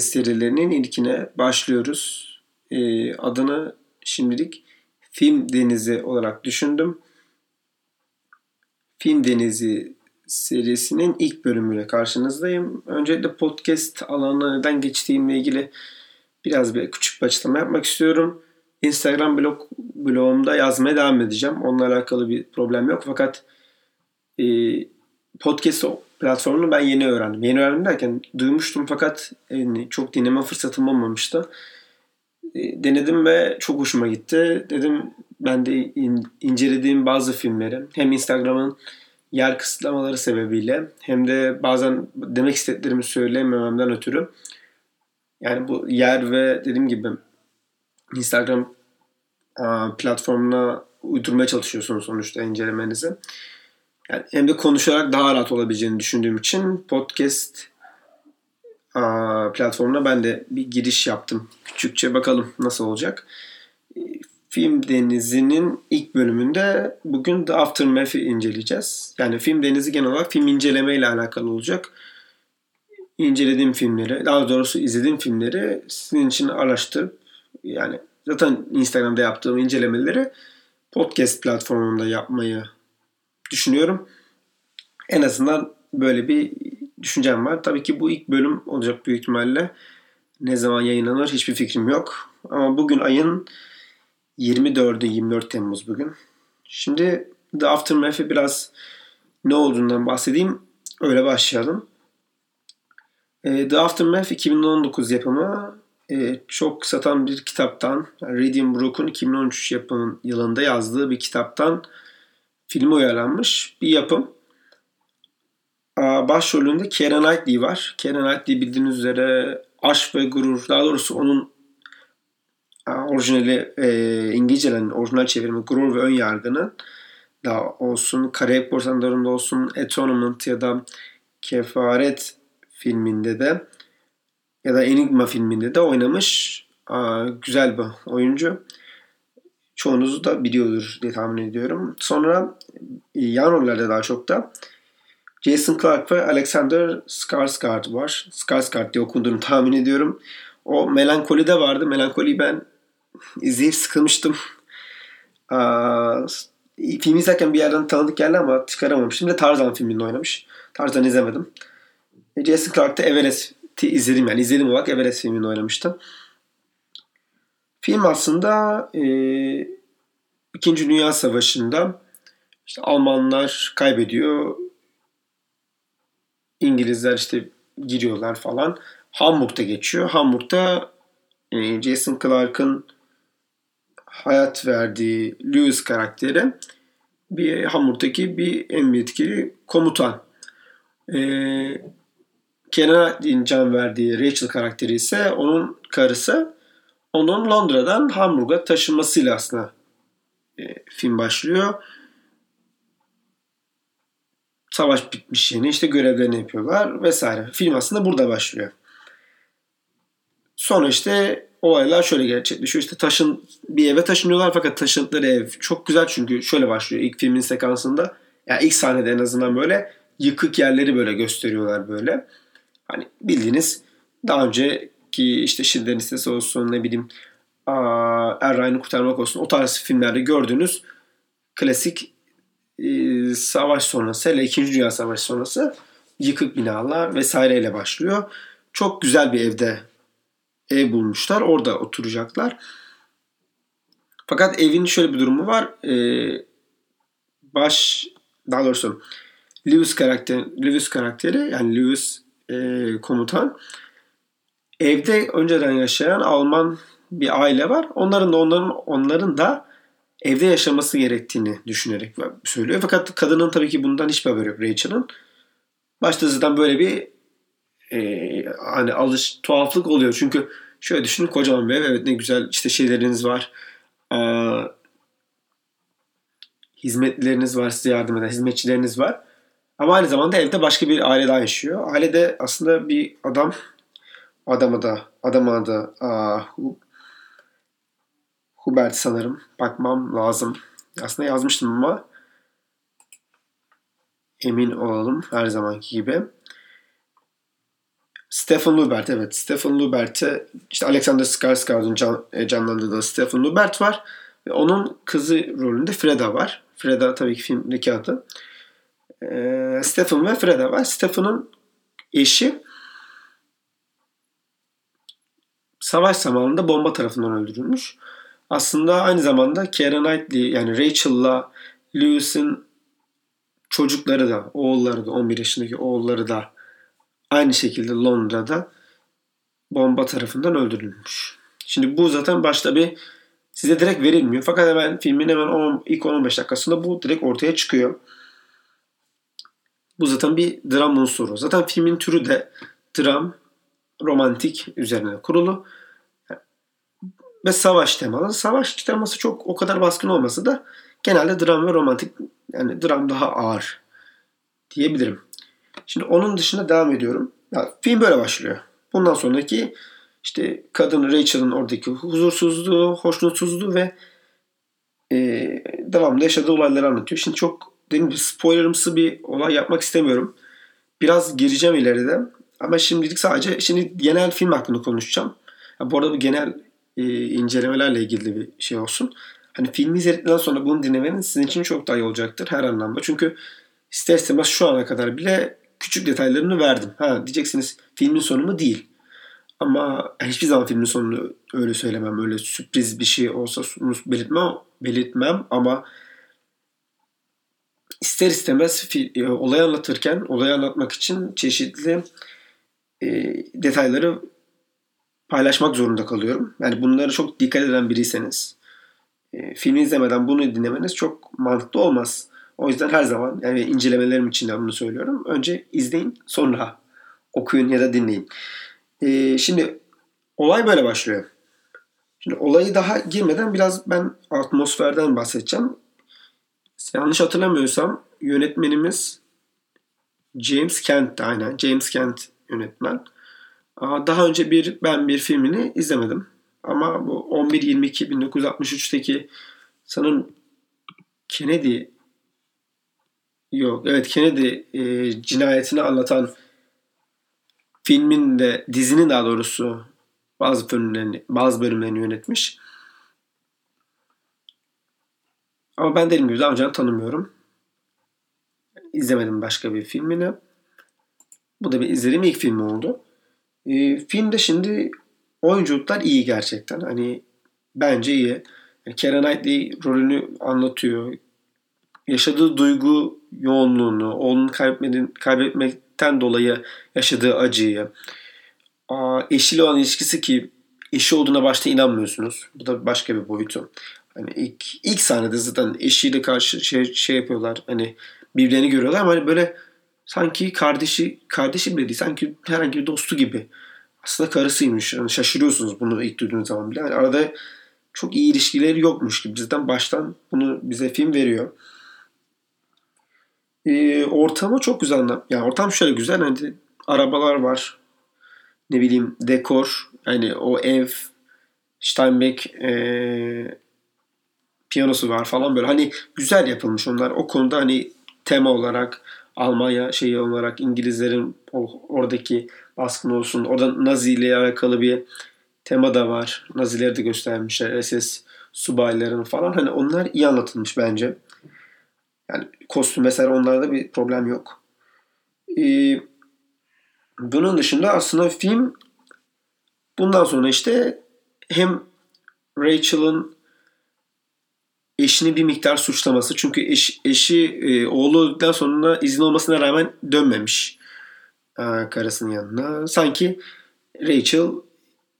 podcast serilerinin ilkine başlıyoruz. Ee, adını şimdilik Film Denizi olarak düşündüm. Film Denizi serisinin ilk bölümüyle karşınızdayım. Öncelikle podcast alanına neden geçtiğimle ilgili biraz bir küçük bir açıklama yapmak istiyorum. Instagram blog blogumda yazmaya devam edeceğim. Onunla alakalı bir problem yok. Fakat e, podcast platformunu ben yeni öğrendim. Yeni öğrendim derken duymuştum fakat yani çok dinleme fırsatım olmamıştı. E, denedim ve çok hoşuma gitti. Dedim ben de in, incelediğim bazı filmleri hem Instagram'ın yer kısıtlamaları sebebiyle hem de bazen demek istediklerimi söyleyemememden ötürü yani bu yer ve dediğim gibi Instagram platformuna uydurmaya çalışıyorsunuz sonuçta incelemenizi. Yani hem de konuşarak daha rahat olabileceğini düşündüğüm için podcast platformuna ben de bir giriş yaptım. Küçükçe bakalım nasıl olacak. Film Denizi'nin ilk bölümünde bugün The Aftermath'i inceleyeceğiz. Yani Film Denizi genel olarak film inceleme ile alakalı olacak. İncelediğim filmleri, daha doğrusu izlediğim filmleri sizin için araştırıp yani zaten Instagram'da yaptığım incelemeleri podcast platformunda yapmayı düşünüyorum. En azından böyle bir düşüncem var. Tabii ki bu ilk bölüm olacak büyük ihtimalle. Ne zaman yayınlanır hiçbir fikrim yok. Ama bugün ayın 24'ü 24 Temmuz bugün. Şimdi The Aftermath'e biraz ne olduğundan bahsedeyim. Öyle başlayalım. E, The Aftermath 2019 yapımı e, çok satan bir kitaptan, Radium Brook'un 2013 yapımın yılında yazdığı bir kitaptan filme uyarlanmış bir yapım. Başrolünde Keira Knightley var. Keira Knightley bildiğiniz üzere Aşk ve Gurur, daha doğrusu onun orijinali e, İngilizce'den orijinal çevirimi Gurur ve Ön Yargı'nın da olsun, Karayip Korsanları'nda olsun, Atonement ya da Kefaret filminde de ya da Enigma filminde de oynamış. Aa, güzel bir oyuncu. Çoğunuz da biliyordur diye tahmin ediyorum. Sonra e, yan rollerde daha çok da Jason Clark ve Alexander Skarsgård var. Skarsgård diye okunduğunu tahmin ediyorum. O Melankoli de vardı. Melankoli'yi ben izleyip sıkılmıştım. Aa, izlerken bir yerden tanıdık geldi ama çıkaramamıştım. Şimdi Tarzan filminde oynamış. Tarzan izlemedim. E, Jason Clark da Everest'i izledim yani. izledim olarak Everest filminde oynamıştı. Film aslında e, İkinci Dünya Savaşı'nda işte Almanlar kaybediyor. İngilizler işte giriyorlar falan. Hamburg'da geçiyor. Hamburg'da e, Jason Clark'ın hayat verdiği Lewis karakteri bir Hamburg'daki bir en etkili komutan. E, Kenan'a can verdiği Rachel karakteri ise onun karısı. Onun Londra'dan Hamburg'a taşınmasıyla aslında e, film başlıyor. Savaş bitmiş yeni işte görevlerini yapıyorlar vesaire. Film aslında burada başlıyor. Sonra işte olaylar şöyle gerçekleşiyor. İşte taşın bir eve taşınıyorlar fakat taşındıkları ev çok güzel çünkü şöyle başlıyor ilk filmin sekansında. Yani ilk sahnede en azından böyle yıkık yerleri böyle gösteriyorlar böyle. Hani bildiğiniz daha önceki işte Schindler'in listesi olsun ne bileyim Er Ryan'ı kurtarmak olsun o tarz filmlerde gördüğünüz klasik e, savaş sonrası hele 2. Dünya Savaşı sonrası yıkık binalar vesaireyle başlıyor. Çok güzel bir evde ev bulmuşlar. Orada oturacaklar. Fakat evin şöyle bir durumu var. Ee, baş daha doğrusu Lewis karakter Lewis karakteri yani Lewis e, komutan evde önceden yaşayan Alman bir aile var. Onların da onların onların da evde yaşaması gerektiğini düşünerek söylüyor. Fakat kadının tabii ki bundan hiçbir haberi yok Rachel'ın. Başta zaten böyle bir e, hani alış tuhaflık oluyor. Çünkü şöyle düşünün kocaman bir ev. Evet ne güzel işte şeyleriniz var. Aa, hizmetlileriniz var size yardım eden hizmetçileriniz var. Ama aynı zamanda evde başka bir aile daha yaşıyor. Ailede aslında bir adam adamı da adamı da aa, Hubert sanırım. Bakmam lazım. Aslında yazmıştım ama emin olalım her zamanki gibi. Stephen Lubert evet. Stephen Lubert'e işte Alexander Skarsgård'un can, e, canlandırdığı Stephen Lubert var. Ve onun kızı rolünde Freda var. Freda tabii ki filmdeki adı. Ee, Stephen ve Freda var. Stephen'ın eşi savaş zamanında bomba tarafından öldürülmüş. Aslında aynı zamanda Keira Knightley yani Rachel'la Lewis'in çocukları da, oğulları da, 11 yaşındaki oğulları da aynı şekilde Londra'da bomba tarafından öldürülmüş. Şimdi bu zaten başta bir size direkt verilmiyor. Fakat hemen filmin hemen 10, ilk 15 dakikasında bu direkt ortaya çıkıyor. Bu zaten bir dram unsuru. Zaten filmin türü de dram, romantik üzerine kurulu ve savaş temalı. Savaş teması çok o kadar baskın olmasa da genelde dram ve romantik yani dram daha ağır diyebilirim. Şimdi onun dışında devam ediyorum. Ya, film böyle başlıyor. Bundan sonraki işte kadın Rachel'ın oradaki huzursuzluğu, hoşnutsuzluğu ve e, devamlı yaşadığı olayları anlatıyor. Şimdi çok gibi spoilerımsı bir olay yapmak istemiyorum. Biraz gireceğim ileride. Ama şimdilik sadece şimdi genel film hakkında konuşacağım. Ya bu arada bu genel e, incelemelerle ilgili bir şey olsun. Hani filmi izledikten sonra bunu dinlemenin sizin için çok daha iyi olacaktır her anlamda. Çünkü ister istemez şu ana kadar bile küçük detaylarını verdim. Ha diyeceksiniz filmin sonu mu değil. Ama hiçbir zaman filmin sonunu öyle söylemem. Öyle sürpriz bir şey olsa belirtmem, belirtmem ama ister istemez e, olayı anlatırken olayı anlatmak için çeşitli e, detayları paylaşmak zorunda kalıyorum. Yani bunları çok dikkat eden biriyseniz e, filmi izlemeden bunu dinlemeniz çok mantıklı olmaz. O yüzden her zaman yani incelemelerim için de bunu söylüyorum. Önce izleyin sonra okuyun ya da dinleyin. E, şimdi olay böyle başlıyor. Şimdi olayı daha girmeden biraz ben atmosferden bahsedeceğim. Yanlış hatırlamıyorsam yönetmenimiz James Kent aynen. James Kent yönetmen. Daha önce bir ben bir filmini izlemedim. Ama bu 11-22 1963'teki sanırım Kennedy yok evet Kennedy e, cinayetini anlatan filmin de dizinin daha doğrusu bazı bölümlerini bazı bölümlerini yönetmiş. Ama ben dediğim gibi daha önce tanımıyorum. İzlemedim başka bir filmini. Bu da bir izlediğim ilk film oldu. E, filmde şimdi oyunculuklar iyi gerçekten. Hani bence iyi. Yani Keira Knightley rolünü anlatıyor. Yaşadığı duygu yoğunluğunu, onun kaybetmekten dolayı yaşadığı acıyı, aa, eşiyle olan ilişkisi ki eşi olduğuna başta inanmıyorsunuz. Bu da başka bir boyutu. Hani ilk, ilk sahnede zaten eşiyle karşı şey, şey yapıyorlar. Hani birbirlerini görüyorlar ama hani böyle sanki kardeşi kardeşi bile değil. Sanki herhangi bir dostu gibi. Aslında karısıymış. Yani şaşırıyorsunuz bunu ilk duyduğunuz zaman bile. Yani arada çok iyi ilişkileri yokmuş gibi. Bizden baştan bunu bize film veriyor. Ee, ortamı çok güzel. Yani ortam şöyle güzel. Hani arabalar var. Ne bileyim dekor. Yani o ev Steinbeck e, piyanosu var falan böyle. Hani güzel yapılmış onlar. O konuda hani tema olarak Almanya şeyi olarak İngilizlerin oradaki baskın olsun. Orada Nazi ile alakalı bir tema da var. Nazileri de göstermişler. SS subayların falan. Hani onlar iyi anlatılmış bence. Yani kostüm mesela onlarda bir problem yok. Ee, bunun dışında aslında film bundan sonra işte hem Rachel'ın eşini bir miktar suçlaması. Çünkü eş, eşi e, oğlu sonra izin olmasına rağmen dönmemiş e, karısının yanına. Sanki Rachel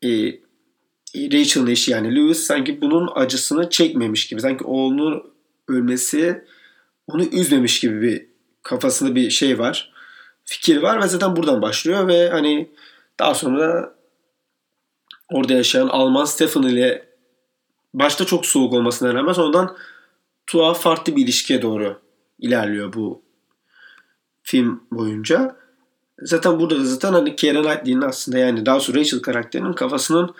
e, Rachel'ın eşi yani Lewis sanki bunun acısını çekmemiş gibi. Sanki oğlunun ölmesi onu üzmemiş gibi bir kafasında bir şey var. Fikir var ve zaten buradan başlıyor ve hani daha sonra orada yaşayan Alman Stefan ile başta çok soğuk olmasına rağmen sonradan tuhaf farklı bir ilişkiye doğru ilerliyor bu film boyunca. Zaten burada da zaten hani Keira Knightley'in aslında yani daha sonra Rachel karakterinin kafasının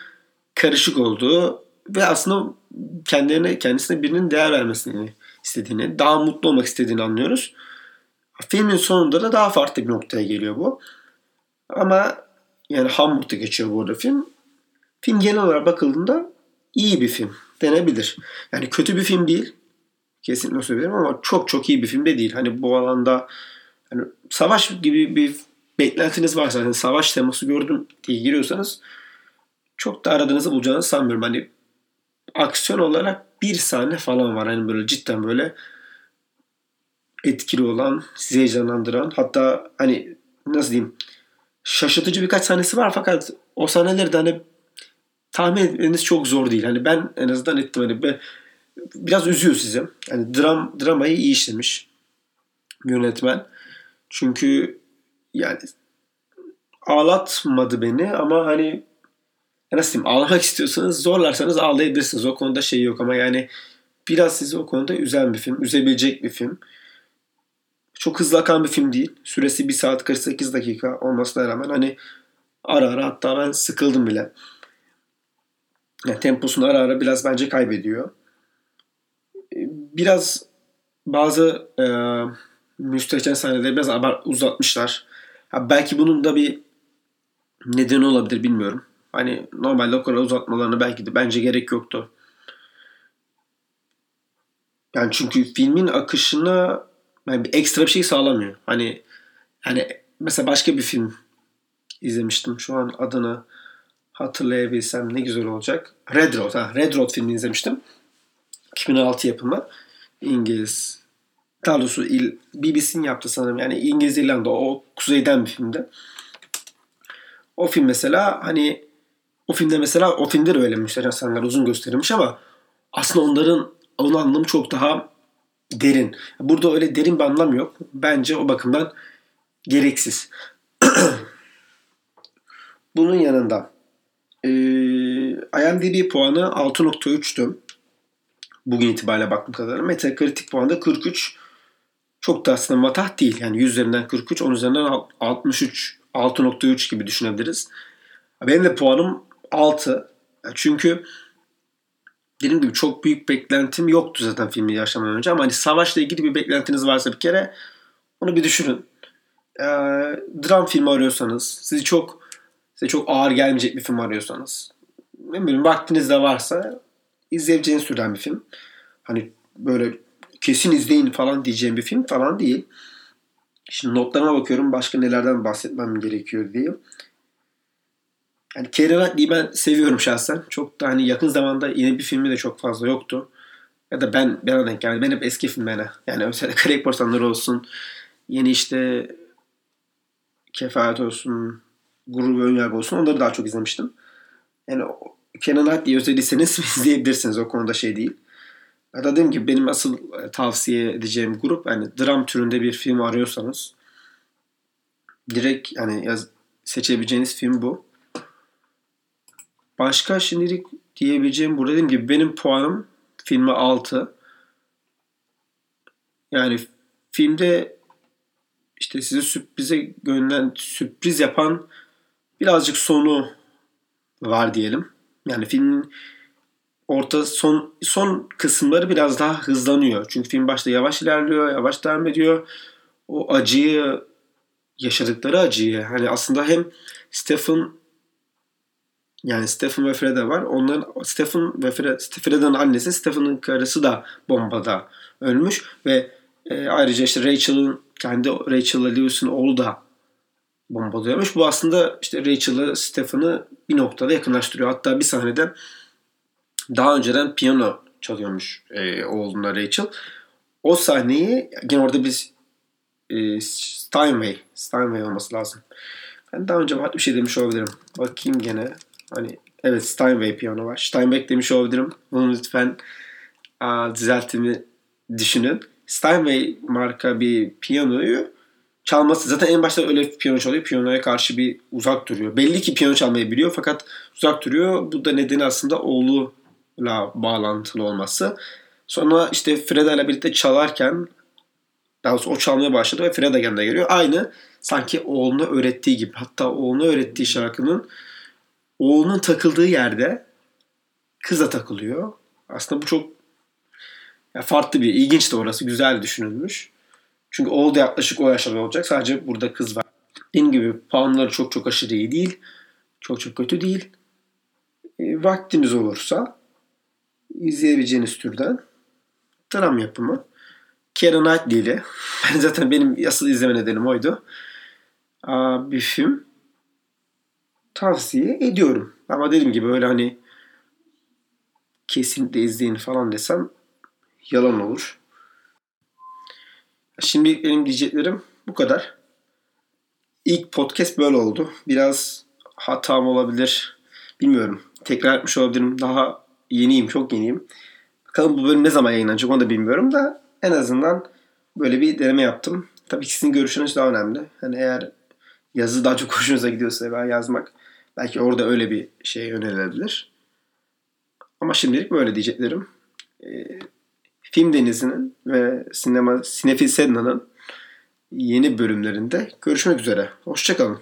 karışık olduğu ve aslında kendilerine kendisine birinin değer vermesini istediğini, daha mutlu olmak istediğini anlıyoruz. Filmin sonunda da daha farklı bir noktaya geliyor bu. Ama Yani Hamburg'da geçiyor bu arada film. Film genel olarak bakıldığında iyi bir film denebilir. Yani kötü bir film değil. Kesinlikle söylerim ama çok çok iyi bir film de değil. Hani bu alanda hani savaş gibi bir beklentiniz varsa yani savaş teması gördüm diye giriyorsanız çok da aradığınızı bulacağınızı sanmıyorum. Hani aksiyon olarak bir sahne falan var. Hani böyle cidden böyle etkili olan, sizi heyecanlandıran hatta hani nasıl diyeyim şaşırtıcı birkaç sahnesi var fakat o sahneleri de hani tahmin etmeniz çok zor değil. Hani ben en azından ettim. Hani ben, biraz üzüyor sizi. Hani dram, dramayı iyi işlemiş yönetmen. Çünkü yani ağlatmadı beni ama hani nasıl diyeyim ağlamak istiyorsanız zorlarsanız ağlayabilirsiniz. O konuda şey yok ama yani biraz sizi o konuda üzen bir film. Üzebilecek bir film. Çok hızlı akan bir film değil. Süresi 1 saat 48 dakika olmasına rağmen hani ara ara hatta ben sıkıldım bile. Yani temposunu ara ara biraz bence kaybediyor. Biraz bazı e, müstehcen sahneleri biraz abart uzatmışlar. Ha, belki bunun da bir nedeni olabilir bilmiyorum. Hani normalde o kadar uzatmalarını belki de bence gerek yoktu. Yani çünkü filmin akışına yani bir ekstra bir şey sağlamıyor. Hani yani mesela başka bir film izlemiştim. Şu an adını hatırlayabilsem ne güzel olacak. Red Road. Ha, Red Road filmini izlemiştim. 2006 yapımı. İngiliz. Daha doğrusu BBC'nin yaptı sanırım. Yani İngiliz İrlanda o kuzeyden bir filmde. O film mesela hani o filmde mesela o filmde de öyle müşteri sahneler uzun gösterilmiş ama aslında onların onun anlamı çok daha derin. Burada öyle derin bir anlam yok. Bence o bakımdan gereksiz. Bunun yanında e, IMDb puanı 6.3'tü. Bugün itibariyle baktığım kadarıyla. Metacritic puanı da 43. Çok da aslında matah değil. Yani 100 üzerinden 43, 10 üzerinden 63, 6.3 gibi düşünebiliriz. Benim de puanım 6. Çünkü dediğim gibi çok büyük beklentim yoktu zaten filmi yaşamadan önce ama hani savaşla ilgili bir beklentiniz varsa bir kere onu bir düşünün. Ee, dram filmi arıyorsanız, sizi çok size çok ağır gelmeyecek bir film arıyorsanız, ne bileyim vaktiniz de varsa izleyeceğiniz türden bir film. Hani böyle kesin izleyin falan diyeceğim bir film falan değil. Şimdi notlarıma bakıyorum başka nelerden bahsetmem gerekiyor diye. Yani Keira Knightley'i ben seviyorum şahsen. Çok da hani yakın zamanda yeni bir filmi de çok fazla yoktu. Ya da ben bana denk geldi. Ben hep eski filmlerine. Yani mesela Craig Porsanlar olsun. Yeni işte Kefaret olsun. Gurur ve Önyargı olsun. Onları daha çok izlemiştim. Yani Kenan Knightley'i özlediyseniz izleyebilirsiniz. O konuda şey değil. Da dediğim gibi benim asıl e, tavsiye edeceğim grup yani dram türünde bir film arıyorsanız direkt yani yaz, seçebileceğiniz film bu. Başka şimdilik diyebileceğim burada dediğim gibi benim puanım filme 6. Yani filmde işte sizi sürprize gönderen, sürpriz yapan birazcık sonu var diyelim. Yani filmin orta son son kısımları biraz daha hızlanıyor. Çünkü film başta yavaş ilerliyor, yavaş devam ediyor. O acıyı yaşadıkları acıyı hani aslında hem Stephen yani Stephen ve Freda var. Onların Stephen ve Fred, Freda'nın annesi Stephen'ın karısı da bombada ölmüş ve e, ayrıca işte Rachel'ın kendi Rachel'la Lewis'in oğlu da bombada ölmüş. Bu aslında işte Rachel'ı Stephen'ı bir noktada yakınlaştırıyor. Hatta bir sahnede daha önceden piyano çalıyormuş e, oğluna Rachel. O sahneyi yine orada biz e, Steinway, Steinway olması lazım. Ben daha önce bir şey demiş olabilirim. Bakayım gene. Hani evet Steinway piyano var. Steinbeck demiş olabilirim. Bunu lütfen a, düzeltimi düşünün. Steinway marka bir piyanoyu çalması zaten en başta öyle piyano çalıyor. Piyanoya karşı bir uzak duruyor. Belli ki piyano çalmayı biliyor fakat uzak duruyor. Bu da nedeni aslında oğluyla bağlantılı olması. Sonra işte Freda ile birlikte çalarken daha doğrusu o çalmaya başladı ve Freda yanına geliyor. Aynı sanki oğluna öğrettiği gibi. Hatta oğluna öğrettiği şarkının oğlunun takıldığı yerde kız takılıyor. Aslında bu çok ya farklı bir, ilginç de orası. Güzel düşünülmüş. Çünkü oğul da yaklaşık o yaşlarda olacak. Sadece burada kız var. Dediğim gibi puanları çok çok aşırı iyi değil. Çok çok kötü değil. E, vaktiniz olursa izleyebileceğiniz türden dram yapımı. Keira Knightley ile. Ben zaten benim asıl izleme nedenim oydu. Aa, bir film tavsiye ediyorum. Ama dediğim gibi öyle hani kesinlikle izleyin falan desem yalan olur. Şimdi benim diyeceklerim bu kadar. İlk podcast böyle oldu. Biraz hatam olabilir. Bilmiyorum. Tekrar etmiş olabilirim. Daha yeniyim, çok yeniyim. Bakalım bu bölüm ne zaman yayınlanacak onu da bilmiyorum da en azından böyle bir deneme yaptım. Tabii ki sizin görüşünüz daha önemli. Hani eğer yazı daha çok hoşunuza gidiyorsa veya yazmak belki orada öyle bir şey önerilebilir. Ama şimdilik böyle diyeceklerim. Ee, Film Denizi'nin ve sinema Sinefil Sedna'nın yeni bölümlerinde görüşmek üzere. Hoşçakalın.